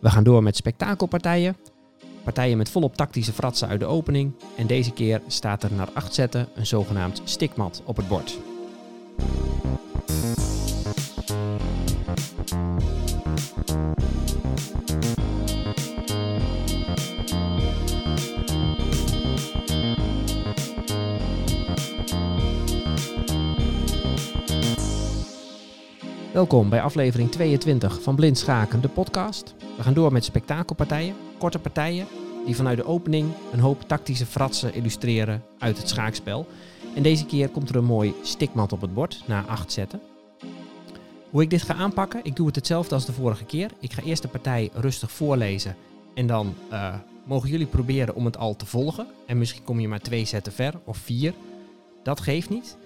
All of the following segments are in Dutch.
We gaan door met spektakelpartijen. Partijen met volop tactische fratsen uit de opening. En deze keer staat er naar acht zetten een zogenaamd stikmat op het bord. Welkom bij aflevering 22 van Blind Schaken, de podcast. We gaan door met spektakelpartijen, korte partijen die vanuit de opening een hoop tactische fratsen illustreren uit het schaakspel. En deze keer komt er een mooi stikmat op het bord na acht zetten. Hoe ik dit ga aanpakken, ik doe het hetzelfde als de vorige keer. Ik ga eerst de partij rustig voorlezen en dan uh, mogen jullie proberen om het al te volgen. En misschien kom je maar twee zetten ver of vier. Dat geeft niet.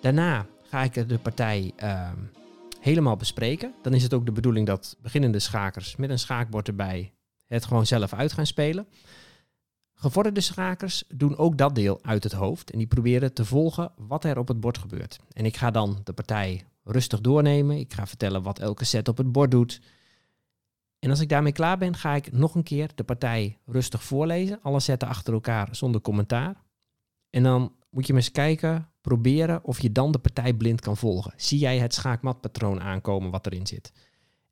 Daarna ga ik de partij uh, helemaal bespreken. Dan is het ook de bedoeling dat beginnende schakers met een schaakbord erbij het gewoon zelf uit gaan spelen. Gevorderde schakers doen ook dat deel uit het hoofd en die proberen te volgen wat er op het bord gebeurt. En ik ga dan de partij rustig doornemen. Ik ga vertellen wat elke set op het bord doet. En als ik daarmee klaar ben, ga ik nog een keer de partij rustig voorlezen. Alle zetten achter elkaar zonder commentaar. En dan moet je eens kijken, proberen of je dan de partij blind kan volgen. Zie jij het schaakmatpatroon aankomen wat erin zit?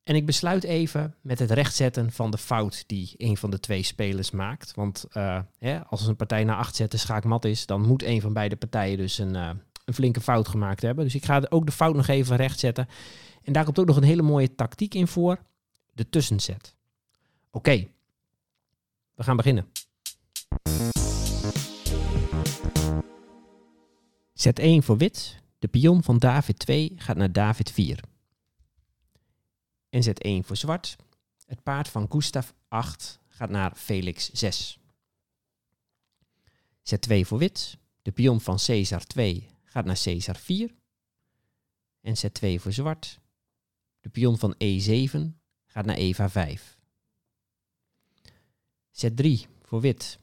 En ik besluit even met het rechtzetten van de fout die een van de twee spelers maakt. Want uh, hè, als een partij na acht zetten schaakmat is, dan moet een van beide partijen dus een, uh, een flinke fout gemaakt hebben. Dus ik ga ook de fout nog even rechtzetten. En daar komt ook nog een hele mooie tactiek in voor. De tussenzet. Oké, we gaan beginnen. Zet 1 voor wit. De pion van David 2 gaat naar David 4. En zet 1 voor zwart. Het paard van Gustav 8 gaat naar Felix 6. Zet 2 voor wit. De pion van Caesar 2 gaat naar Caesar 4. En zet 2 voor zwart. De pion van E7 gaat naar Eva 5. Zet 3 voor wit.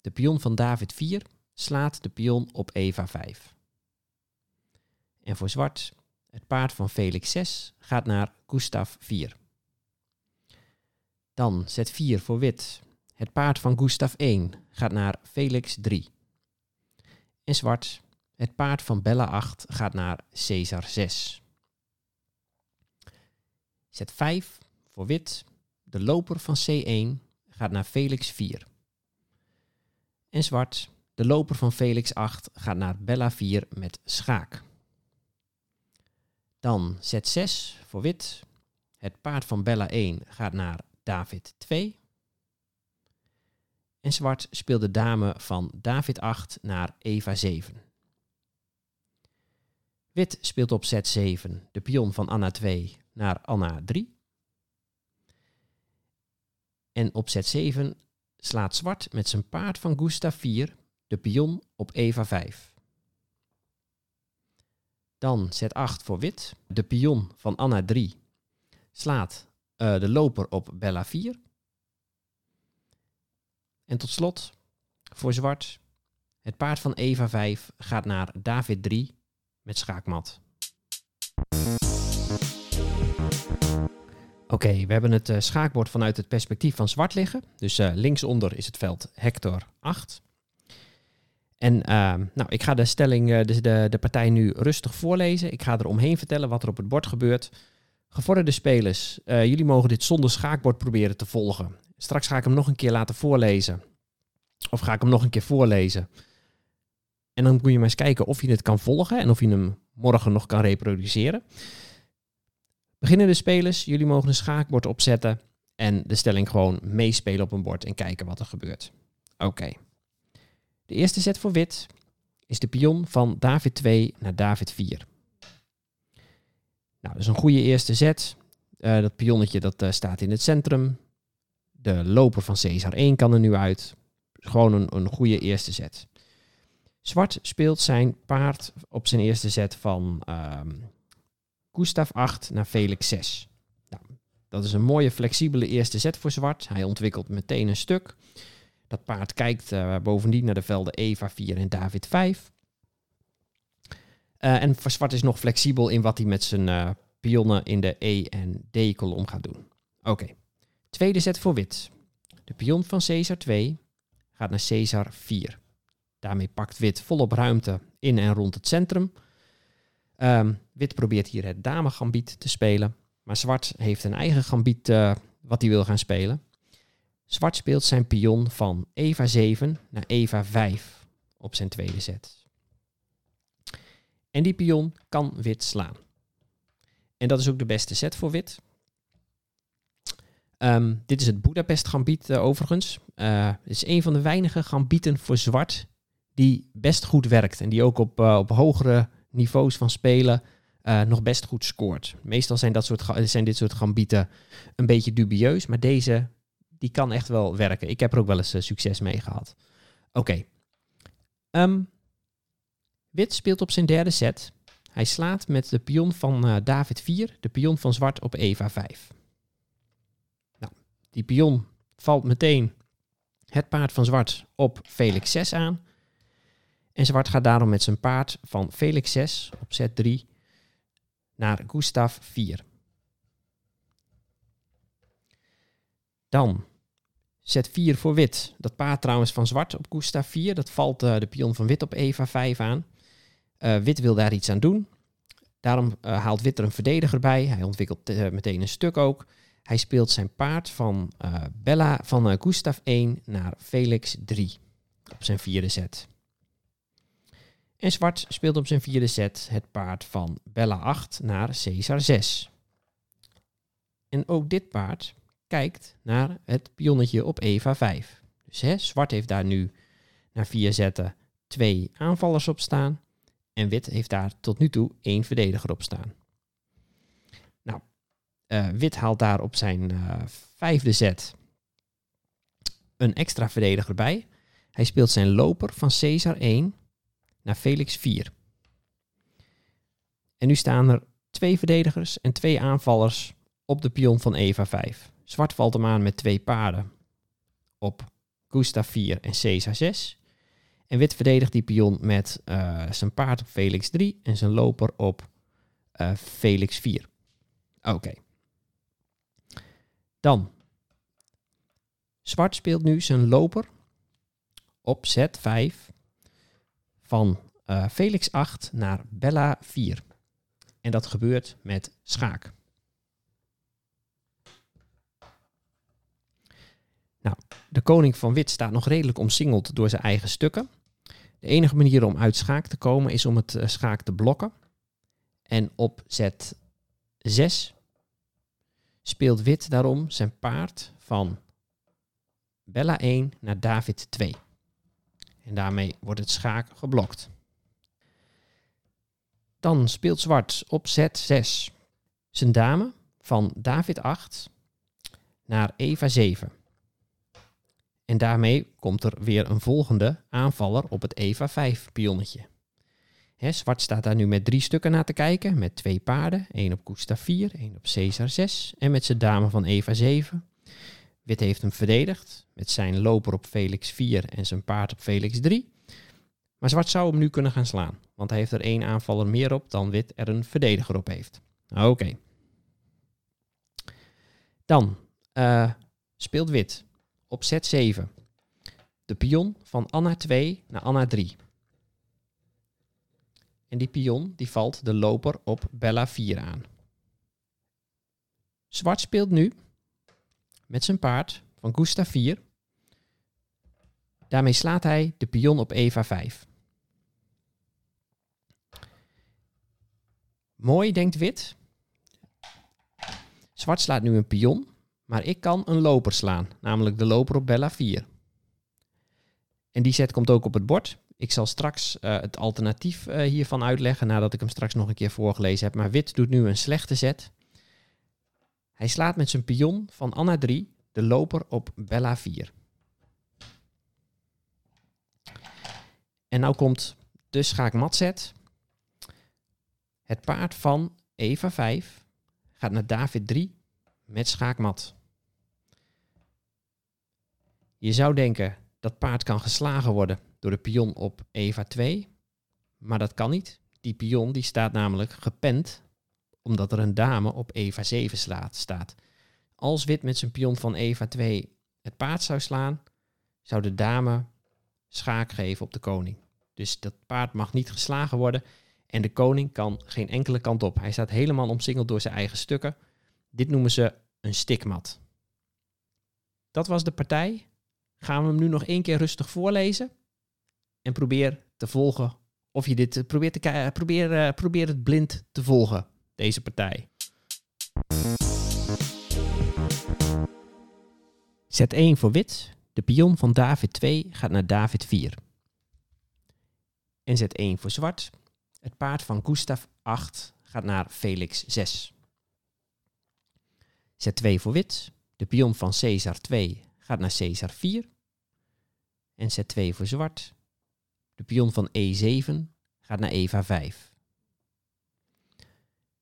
De pion van David 4 slaat de pion op Eva 5. En voor zwart, het paard van Felix 6 gaat naar Gustav 4. Dan zet 4 voor wit. Het paard van Gustav 1 gaat naar Felix 3. En zwart, het paard van Bella 8 gaat naar Caesar 6. Zet 5 voor wit. De loper van C1 gaat naar Felix 4. En zwart, de loper van Felix 8 gaat naar Bella 4 met schaak. Dan zet 6 voor wit. Het paard van Bella 1 gaat naar David 2. En zwart speelt de dame van David 8 naar Eva 7. Wit speelt op zet 7 de pion van Anna 2 naar Anna 3. En op zet 7 slaat zwart met zijn paard van Gustav 4 de pion op Eva 5. Dan zet 8 voor wit. De pion van Anna 3 slaat uh, de loper op Bella 4. En tot slot, voor zwart, het paard van Eva 5 gaat naar David 3 met schaakmat. Oké, we hebben het uh, schaakbord vanuit het perspectief van zwart liggen. Dus uh, linksonder is het veld Hector 8. En uh, nou, ik ga de stelling, uh, de, de, de partij nu rustig voorlezen. Ik ga er omheen vertellen wat er op het bord gebeurt. Gevorderde spelers, uh, jullie mogen dit zonder schaakbord proberen te volgen. Straks ga ik hem nog een keer laten voorlezen. Of ga ik hem nog een keer voorlezen. En dan moet je maar eens kijken of je het kan volgen en of je hem morgen nog kan reproduceren. Beginnende spelers, jullie mogen een schaakbord opzetten en de stelling gewoon meespelen op een bord en kijken wat er gebeurt. Oké. De eerste zet voor wit is de pion van David 2 naar David 4. Nou, dat is een goede eerste zet. Uh, dat pionnetje dat uh, staat in het centrum. De loper van Caesar 1 kan er nu uit. Gewoon een, een goede eerste zet. Zwart speelt zijn paard op zijn eerste zet van um, Gustav 8 naar Felix 6. Nou, dat is een mooie flexibele eerste zet voor zwart. Hij ontwikkelt meteen een stuk. Dat paard kijkt uh, bovendien naar de velden Eva 4 en David 5. Uh, en zwart is nog flexibel in wat hij met zijn uh, pionnen in de E en D-kolom gaat doen. Oké. Tweede zet voor wit. De pion van Caesar 2 gaat naar Caesar 4. Daarmee pakt wit volop ruimte in en rond het centrum. Ehm, wit probeert hier het dame gambiet te spelen. Maar zwart heeft een eigen gambiet wat hij wil gaan spelen. Zwart speelt zijn pion van Eva 7 naar Eva 5 op zijn tweede zet. En die pion kan wit slaan. En dat is ook de beste set voor wit. Ehm, dit is het Budapest Gambit uh, overigens. Uh, het is een van de weinige gambieten voor zwart die best goed werkt. En die ook op, uh, op hogere niveaus van spelen nog best goed scoort. Meestal zijn, dat soort, zijn dit soort gambieten een beetje dubieus. Maar deze die kan echt wel werken. Ik heb er ook wel eens succes mee gehad. Oké. Okay. Um, wit speelt op zijn derde set. Hij slaat met de pion van David 4, de pion van zwart op Eva 5. Die pion valt meteen het paard van zwart op Felix 6 aan. En zwart gaat daarom met zijn paard van Felix 6 op zet 3 naar Gustav 4. Dan zet 4 voor wit. Dat paard trouwens van zwart op Gustav 4. Dat valt uh, de pion van wit op Eva 5 aan. Uh, wit wil daar iets aan doen. Daarom uh, haalt wit er een verdediger bij. Hij ontwikkelt meteen een stuk ook. Hij speelt zijn paard van, Bella, van Gustav 1 naar Felix 3 op zijn vierde set. En zwart speelt op zijn vierde set het paard van Bella 8 naar Caesar 6. En ook dit paard kijkt naar het pionnetje op Eva 5. Dus hè, zwart heeft daar nu naar vier zetten twee aanvallers op staan. En wit heeft daar tot nu toe één verdediger op staan. Uh, wit haalt daar op zijn uh, vijfde zet een extra verdediger bij. Hij speelt zijn loper van Caesar 1 naar Felix 4. En nu staan er twee verdedigers en twee aanvallers op de pion van Eva 5. Zwart valt hem aan met twee paarden op Gustav 4 en Caesar 6. En wit verdedigt die pion met uh, zijn paard op Felix 3 en zijn loper op uh, Felix 4. Oké. Dan. Zwart speelt nu zijn loper op zet 5 van uh, Felix 8 naar Bella 4. En dat gebeurt met schaak. Nou, de koning van wit staat nog redelijk omsingeld door zijn eigen stukken. De enige manier om uit schaak te komen is om het uh, schaak te blokken. En op zet 6 speelt wit daarom zijn paard van Bella 1 naar David 2. En daarmee wordt het schaak geblokt. Dan speelt zwart op Z6 zijn dame van David 8 naar Eva 7. En daarmee komt er weer een volgende aanvaller op het Eva 5 pionnetje. He, zwart staat daar nu met drie stukken naar te kijken, met twee paarden. één op Gustav 4, één op Caesar 6 en met zijn dame van Eva 7. Wit heeft hem verdedigd met zijn loper op Felix 4 en zijn paard op Felix 3. Maar zwart zou hem nu kunnen gaan slaan, want hij heeft er één aanvaller meer op dan wit er een verdediger op heeft. Oké. Dan uh, speelt wit op zet 7 de pion van Anna 2 naar Anna 3. En die pion die valt de loper op Bella 4 aan. Zwart speelt nu met zijn paard van Gustav 4. Daarmee slaat hij de pion op Eva 5. Mooi, denkt wit. Zwart slaat nu een pion, maar ik kan een loper slaan, namelijk de loper op Bella 4. En die zet komt ook op het bord. Ik zal straks uh, het alternatief uh, hiervan uitleggen nadat ik hem straks nog een keer voorgelezen heb. Maar wit doet nu een slechte zet. Hij slaat met zijn pion van Anna 3 de loper op Bella 4. En nou komt de schaakmatzet. Het paard van Eva 5 gaat naar David 3 met schaakmat. Je zou denken dat paard kan geslagen worden door de pion op Eva 2. Maar dat kan niet. Die pion die staat namelijk gepend omdat er een dame op Eva 7 slaat, staat. als wit met zijn pion van Eva 2 het paard zou slaan, zou de dame schaak geven op de koning. Dus dat paard mag niet geslagen worden en de koning kan geen enkele kant op. Hij staat helemaal omsingeld door zijn eigen stukken. Dit noemen ze een stikmat. Dat was de partij. Gaan we hem nu nog één keer rustig voorlezen en probeer te volgen of je dit probeert te probeer, probeer het blind te volgen, deze partij. Zet 1 voor wit. De pion van David 2 gaat naar David 4. En zet 1 voor zwart. Het paard van Gustav 8 gaat naar Felix 6. Zet 2 voor wit. De pion van Caesar 2 gaat naar Caesar 4. En zet 2 voor zwart. De pion van E7 gaat naar Eva 5.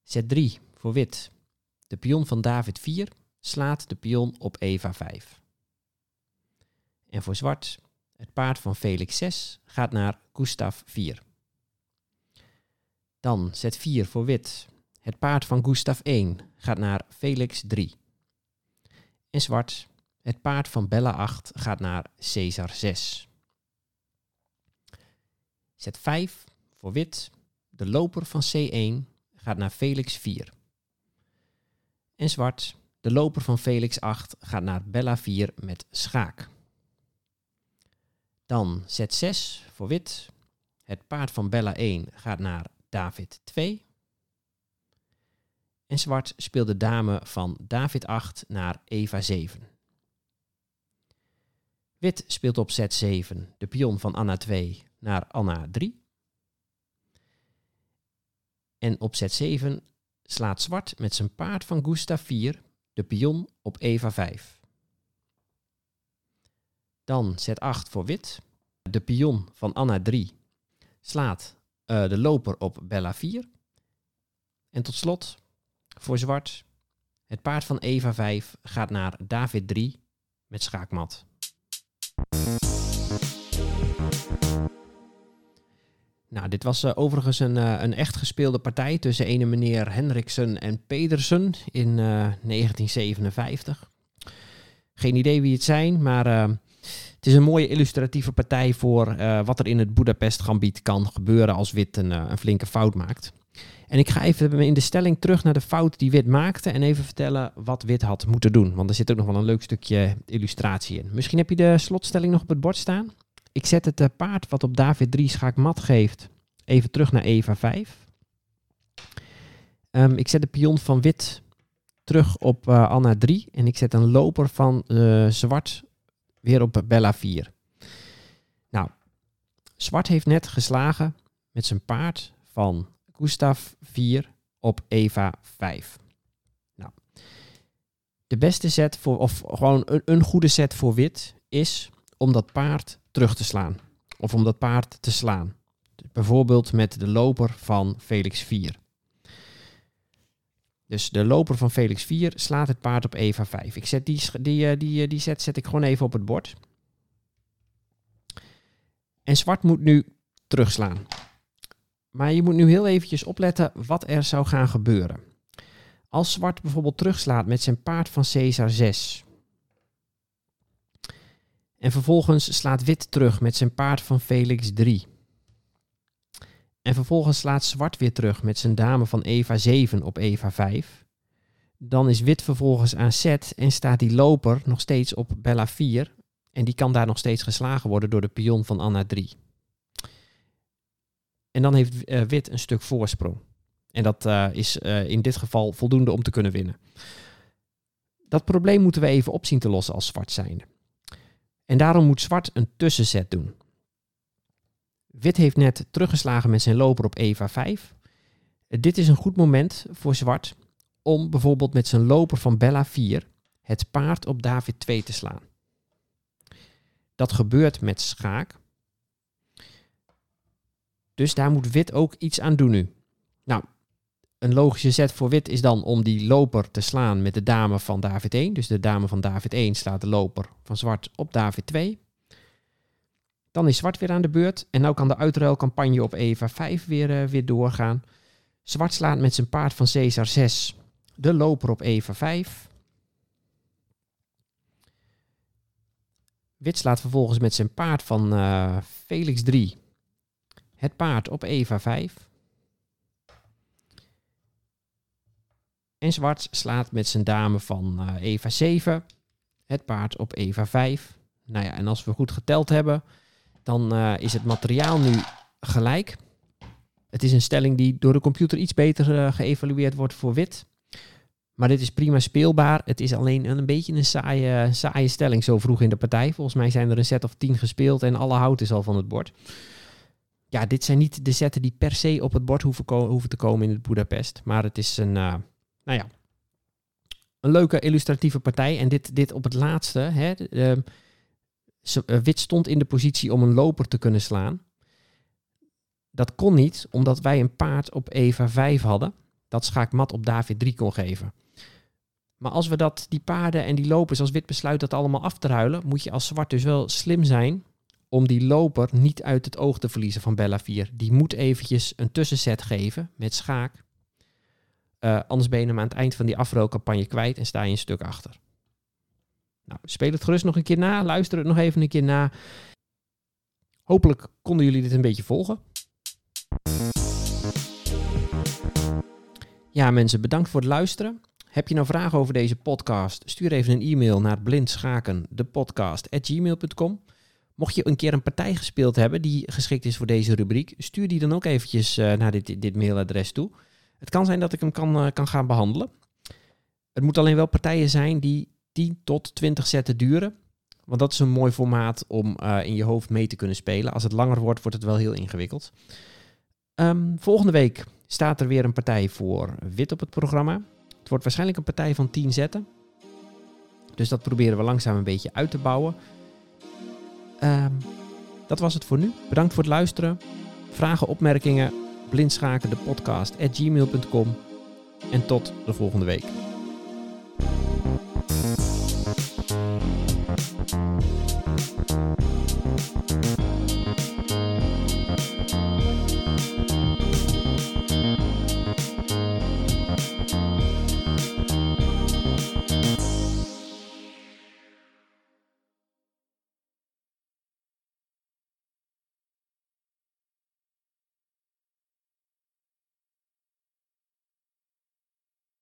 Zet 3 voor wit. De pion van David 4 slaat de pion op Eva 5. En voor zwart, het paard van Felix 6 gaat naar Gustav 4. Dan zet 4 voor wit. Het paard van Gustav 1 gaat naar Felix 3. En zwart, het paard van Bella 8 gaat naar Caesar 6. Zet 5 voor wit. De loper van C1 gaat naar Felix 4. En zwart, de loper van Felix 8 gaat naar Bella 4 met schaak. Dan zet 6 voor wit. Het paard van Bella 1 gaat naar David 2. En zwart speelt de dame van David 8 naar Eva 7. Wit speelt op zet 7 de pion van Anna 2 naar Anna 3. En op zet 7 slaat zwart met zijn paard van Gustav 4 de pion op Eva 5. Dan zet 8 voor wit. De pion van Anna 3 slaat uh, de loper op Bella 4. En tot slot, voor zwart, het paard van Eva 5 gaat naar David 3 met schaakmat. Nou, dit was uh, overigens een, uh, een echt gespeelde partij tussen ene meneer Hendriksen en Pedersen in uh, 1957. Geen idee wie het zijn, maar het is een mooie illustratieve partij voor wat er in het Budapest Gambit kan gebeuren als Wit een flinke fout maakt. En ik ga even in de stelling terug naar de fout die Wit maakte en even vertellen wat Wit had moeten doen. Want er zit ook nog wel een leuk stukje illustratie in. Misschien heb je de slotstelling nog op het bord staan. Ik zet het uh, paard wat op David 3 schaak mat geeft even terug naar Eva 5. Um, ik zet de pion van wit terug op uh, Anna 3 en ik zet een loper van uh, zwart weer op Bella 4. Nou, zwart heeft net geslagen met zijn paard van Gustav 4 op Eva 5. Nou, de beste set voor, of gewoon een, goede set voor wit is om dat paard terug te slaan. Of om dat paard te slaan. Bijvoorbeeld met de loper van Felix 4. Dus de loper van Felix 4 slaat het paard op Eva 5. Ik zet die, die, eh, die, eh, die zet, zet ik gewoon even op het bord. En zwart moet nu terugslaan. Maar je moet nu heel eventjes opletten wat er zou gaan gebeuren. Als zwart bijvoorbeeld terugslaat met zijn paard van Caesar 6. En vervolgens slaat wit terug met zijn paard van Felix 3. En vervolgens slaat zwart weer terug met zijn dame van Eva 7 op Eva 5. Dan is wit vervolgens aan set en staat die loper nog steeds op Bella 4. En die kan daar nog steeds geslagen worden door de pion van Anna 3. En dan heeft uh, wit een stuk voorsprong. En dat uh, is uh, in dit geval voldoende om te kunnen winnen. Dat probleem moeten we even op zien te lossen als zwart zijnde. En daarom moet zwart een tussenzet doen. Wit heeft net teruggeslagen met zijn loper op Eva 5. Dit is een goed moment voor zwart om bijvoorbeeld met zijn loper van Bella 4 het paard op David 2 te slaan. Dat gebeurt met schaak. Dus daar moet wit ook iets aan doen nu. Nou, een logische zet voor wit is dan om die loper te slaan met de dame van David 1. Dus de dame van David 1 slaat de loper van zwart op David 2. Dan is zwart weer aan de beurt. En nu kan de uitruilcampagne op Eva 5 weer, eh, weer doorgaan. Zwart slaat met zijn paard van Caesar 6 de loper op Eva 5. Wit slaat vervolgens met zijn paard van eh, Felix 3 het paard op Eva 5. En zwart slaat met zijn dame van uh, Eva 7 het paard op Eva 5. Nou ja, en als we goed geteld hebben, dan uh, is het materiaal nu gelijk. Het is een stelling die door de computer iets beter uh, geëvalueerd wordt voor wit. Maar dit is prima speelbaar. Het is alleen een beetje een saaie, saaie stelling zo vroeg in de partij. Volgens mij zijn er een set of 10 gespeeld en alle hout is al van het bord. Ja, dit zijn niet de zetten die per se op het bord hoeven, hoeven te komen in het Budapest. Maar het is een, uh, nou ja, een leuke illustratieve partij. En dit, dit op het laatste. Hè, uh, wit stond in de positie om een loper te kunnen slaan. Dat kon niet, omdat wij een paard op Eva 5 hadden. Dat schaakmat op David 3 kon geven. Maar als we dat, die paarden en die lopers als wit besluit dat allemaal af te ruilen, moet je als zwart dus wel slim zijn om die loper niet uit het oog te verliezen van Bella 4. Die moet eventjes een tussenzet geven met schaak. Uh, anders ben je hem aan het eind van die afrookcampagne kwijt en sta je een stuk achter. Nou, speel het gerust nog een keer na. Luister het nog even een keer na. Hopelijk konden jullie dit een beetje volgen. Ja, mensen, bedankt voor het luisteren. Heb je nou vragen over deze podcast? Stuur even een e-mail naar blindschaken, Mocht je een keer een partij gespeeld hebben die geschikt is voor deze rubriek, stuur die dan ook eventjes uh, naar dit, dit mailadres toe. Het kan zijn dat ik hem kan, uh, kan gaan behandelen. Het moet alleen wel partijen zijn die 10 tot 20 zetten duren. Want dat is een mooi formaat om uh, in je hoofd mee te kunnen spelen. Als het langer wordt, wordt het wel heel ingewikkeld. Um, volgende week staat er weer een partij voor wit op het programma. Het wordt waarschijnlijk een partij van 10 zetten. Dus dat proberen we langzaam een beetje uit te bouwen. Um, dat was het voor nu. Bedankt voor het luisteren. Vragen, opmerkingen, blindschaken de podcast at gmail.com. En tot de volgende week.